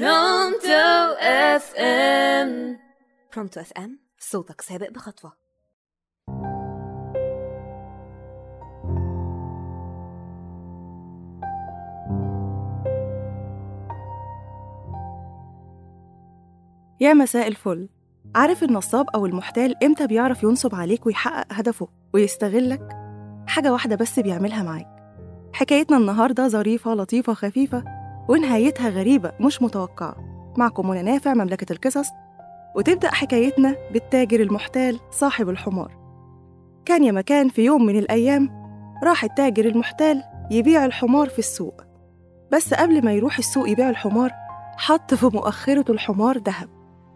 Pronto FM Pronto FM صوتك سابق بخطوة. يا مساء الفل. عارف النصاب أو المحتال إمتى بيعرف ينصب عليك ويحقق هدفه ويستغلك؟ حاجة واحدة بس بيعملها معاك. حكايتنا النهاردة ظريفة لطيفة خفيفة ونهايتها غريبة مش متوقعة. معكم منى نافع مملكة القصص. وتبدأ حكايتنا بالتاجر المحتال صاحب الحمار. كان يا مكان في يوم من الأيام راح التاجر المحتال يبيع الحمار في السوق. بس قبل ما يروح السوق يبيع الحمار حط في مؤخرة الحمار دهب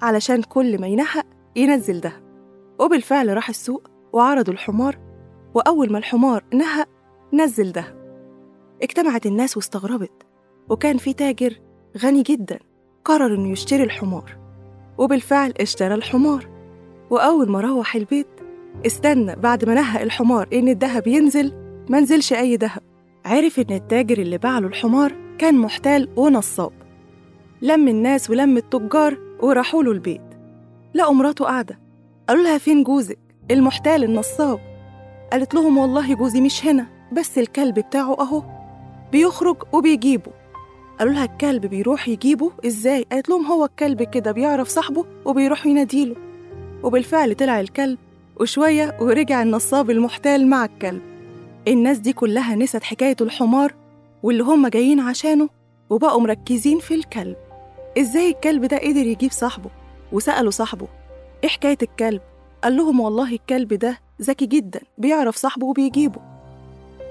علشان كل ما ينحق ينزل دهب وبالفعل راح السوق وعرضوا الحمار وأول ما الحمار نهق نزل دهب اجتمعت الناس واستغربت. وكان في تاجر غني جدا قرر إنه يشتري الحمار وبالفعل اشترى الحمار. وأول ما روح البيت استنى بعد ما نهق الحمار إن الدهب ينزل ما نزلش أي دهب عرف إن التاجر اللي باع له الحمار كان محتال ونصاب. لم الناس ولم التجار وراحوا له البيت. لقوا مراته قاعدة. قالوا لها فين جوزك؟ المحتال النصاب. قالت لهم والله جوزي مش هنا بس الكلب بتاعه أهو. بيخرج وبيجيبه. قالوا لها الكلب بيروح يجيبه. إزاي؟ قالت لهم هو الكلب كده بيعرف صاحبه وبيروح يناديله وبالفعل طلع الكلب وشوية ورجع النصاب المحتال مع الكلب. الناس دي كلها نست حكاية الحمار واللي هم جايين عشانه وبقوا مركزين في الكلب. إزاي الكلب ده قدر يجيب صاحبه وسألوا صاحبه إيه حكاية الكلب؟ قال لهم والله الكلب ده ذكي جدا بيعرف صاحبه وبيجيبه.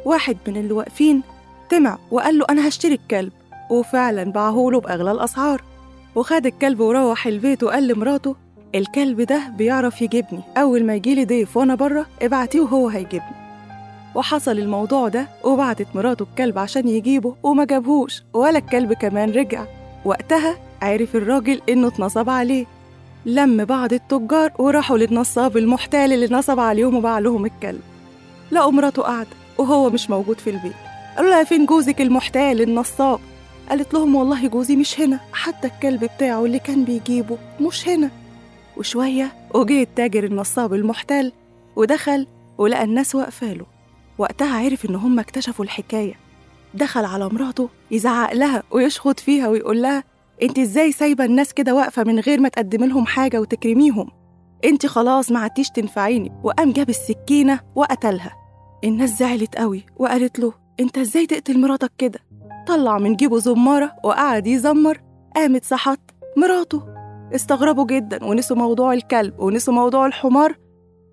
واحد من اللي واقفين طمع وقال له أنا هشتري الكلب. وفعلا باعهوله بأغلى الأسعار. وخد الكلب وروح البيت وقال لمراته الكلب ده بيعرف يجيبني. أول ما يجيلي ضيف وأنا بره ابعتيه وهو هيجيبني. وحصل الموضوع ده وبعتت مراته الكلب عشان يجيبه وما جابهوش. ولا الكلب كمان رجع. وقتها عرف الراجل إنه اتنصب عليه. لم بعض التجار وراحوا للنصاب المحتال اللي نصب عليهم وباع لهم الكلب. لقوا مراته قاعدة وهو مش موجود في البيت. قالوا لها فين جوزك المحتال النصاب؟ قالت لهم والله جوزي مش هنا. حتى الكلب بتاعه اللي كان بيجيبه مش هنا. وشوية وجه التاجر النصاب المحتال ودخل ولقى الناس واقفاله وقتها عرف إن هم اكتشفوا الحكاية. دخل على مراته يزعق لها ويشخط فيها ويقول لها أنت إزاي سايبة الناس كده واقفة من غير ما تقدمي لهم حاجة وتكرميهم؟ أنت خلاص ما عدتيش تنفعيني. وقام جاب السكينة وقتلها. الناس زعلت قوي وقالت له أنت إزاي تقتل مراتك كده؟ طلع من جيبه زمارة وقعد يزمر. قامت صحت مراته. استغربوا جدا ونسوا موضوع الكلب ونسوا موضوع الحمار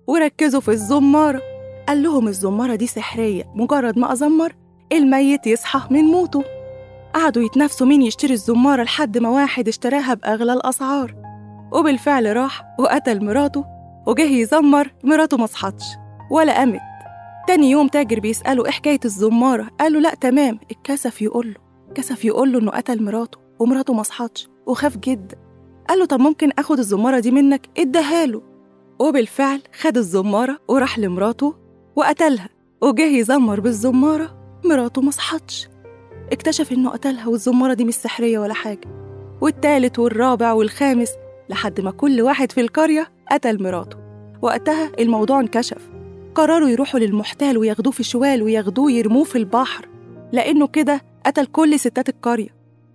وركزوا في الزمارة. قال لهم الزمارة دي سحرية مجرد ما أزمر الميت يصحى من موته. قعدوا يتنافسوا مين يشتري الزمارة لحد ما واحد اشتراها بأغلى الأسعار. وبالفعل راح وقتل مراته وجه يزمر مراته ما صحتش ولا قامت تاني يوم تاجر بيسأله إيه حكاية الزمارة؟ قال له لأ تمام. اتكسف يقول له كسف يقول له إنه قتل مراته ومراته ما صحتش وخاف جدا. قال له طب ممكن آخد الزمارة دي منك؟ اداها له. وبالفعل خد الزمارة وراح لمراته وقتلها وجه يزمر بالزمارة مراته ما صحتش اكتشف إنه قتلها والزمارة دي مش سحرية ولا حاجة. والتالت والرابع والخامس لحد ما كل واحد في القرية قتل مراته. وقتها الموضوع انكشف. قرروا يروحوا للمحتال وياخدوه في شوال وياخدوه يرموه في البحر لأنه كده قتل كل ستات القرية.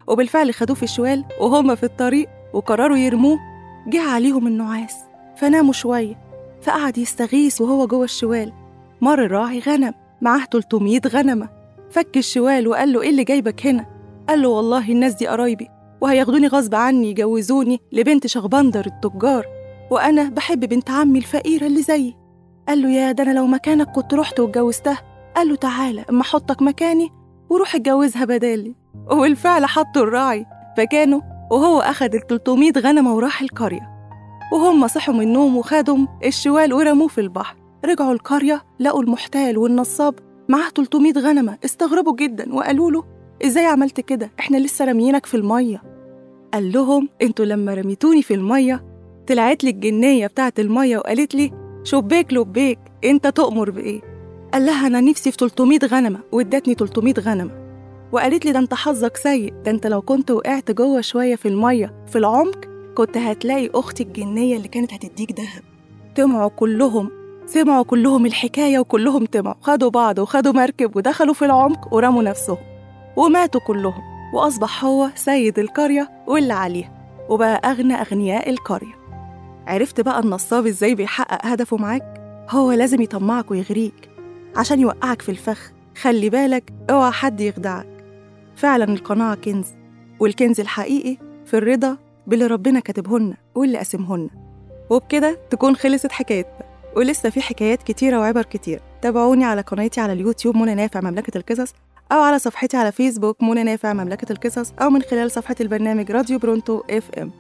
وبالفعل خدوه في شوال وهما في الطريق وقرروا يرموه جه عليهم النعاس. فناموا شوية فقعد يستغيث وهو جوه الشوال. مر الراعي غنم معاه 300 غنمة. فك الشوال وقال له إيه اللي جايبك هنا؟ قال له والله الناس دي قرايبي وهياخدوني غصب عني يجوزوني لبنت شغبندر التجار. وأنا بحب بنت عمي الفقيرة اللي زيي. قال له يا ده أنا لو مكانك كنت رحت واتجوزتها. قال له تعالى أما أحطك مكاني وروح اتجوزها بدالي. وبالفعل حطوا الراعي فكانوا وهو أخد ال 300 غنمة وراح القرية. وهم صحوا من النوم وخدوا الشوال ورموه في البحر. رجعوا القرية لقوا المحتال والنصاب معاه 300 غنمة. استغربوا جدا وقالوا له إزاي عملت كده؟ إحنا لسه راميينك في المية. قال لهم إنتوا لما رميتوني في المية طلعت لي الجنية بتاعت المية وقالت لي شبيك لبيك إنت تؤمر بإيه؟ قال لها أنا نفسي في 300 غنمة وادتني 300 غنمة. وقالت لي ده أنت حظك سيء ده أنت لو كنت وقعت جوه شوية في المية في العمق كنت هتلاقي أختي الجنية اللي كانت هتديك دهب طمعوا كلهم سمعوا كلهم الحكاية وكلهم طمعوا خدوا بعض وخدوا مركب ودخلوا في العمق ورموا نفسهم. وماتوا كلهم. وأصبح هو سيد القرية واللي عليها. وبقى أغنى أغنياء القرية. عرفت بقى النصاب إزاي بيحقق هدفه معاك؟ هو لازم يطمعك ويغريك عشان يوقعك في الفخ. خلي بالك اوعى حد يخدعك. فعلا القناعة كنز والكنز الحقيقي في الرضا باللي ربنا كاتبه لنا واللي قاسمه لنا. وبكده تكون خلصت حكايتنا. ولسه في حكايات كتيرة وعبر كتير. تابعوني على قناتي على اليوتيوب منى نافع مملكة القصص أو على صفحتي على فيسبوك منى نافع مملكة القصص أو من خلال صفحة البرنامج راديو Pronto FM.